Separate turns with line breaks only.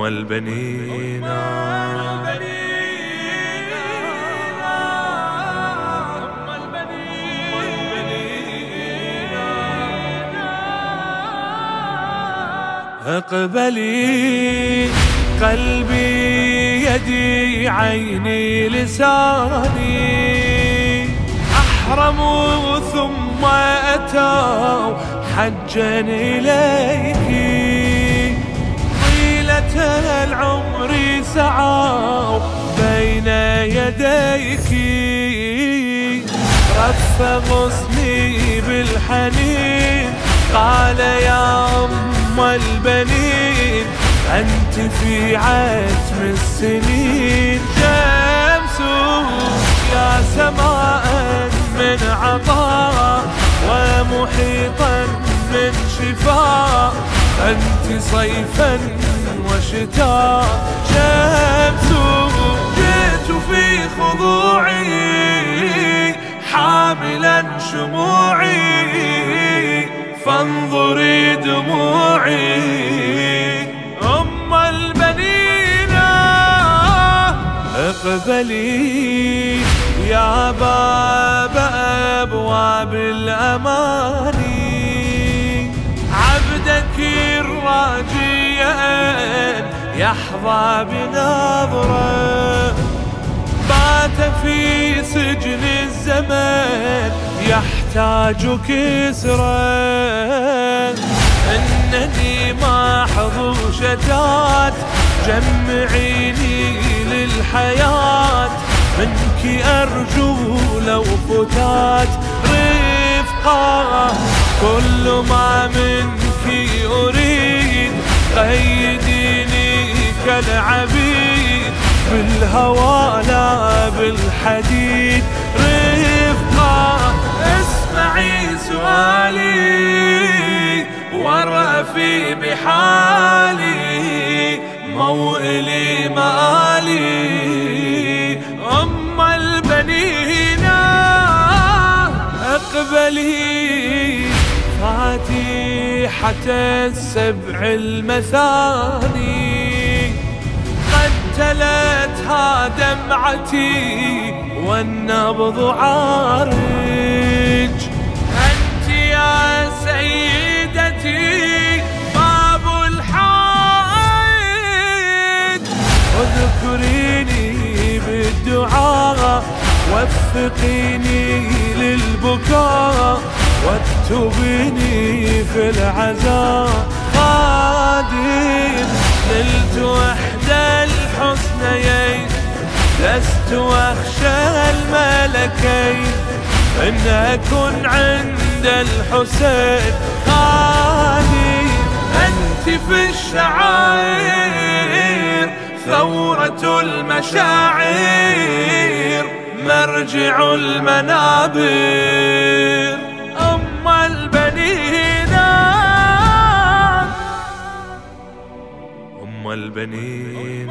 أم البنين. أقبلي قلبي يدي عيني لساني. أحرموا ثم أتوا حجا إليك. طيلة العمر سعوا بين يديك. رف غصني بالحنين. قال يا أم البنين أنت في عتم السنين. شمس يا سماء من عطاء ومحيطا من شفاء. أنت صيفا وشتاء. شمس جئت في خضوعي حاملا شموعي. فانظري دموعي. أم البنين اقبلي. يا باب أبواب الأماني. الراجي أن يحظى بنظرة بات في سجن الزمن يحتاج كسرا إنني محظو شتات جمعيني للحياة. منك أرجو لو فتات رفقة كل ما منك أريد قيديني كالعبيد بالهوى لا بالحديد رفقة اسمعي سؤالي ورأفي بحالي موئلي مآلي. أم البنين أقبلي فاتحة السبع المثاني. قد تلتها دمعتي والنبض عارج. أنت يا سيدتي باب الحائج. اذكريني بالدعاء وفقيني للبكاء. واكتبيني في العزاء قادم نلت وحدة الحسنيين لست أخشى الملكين. إن أكن عند الحسين خالي أنت في الشعائر ثورة المشاعر مرجع المنابر. أم البنين.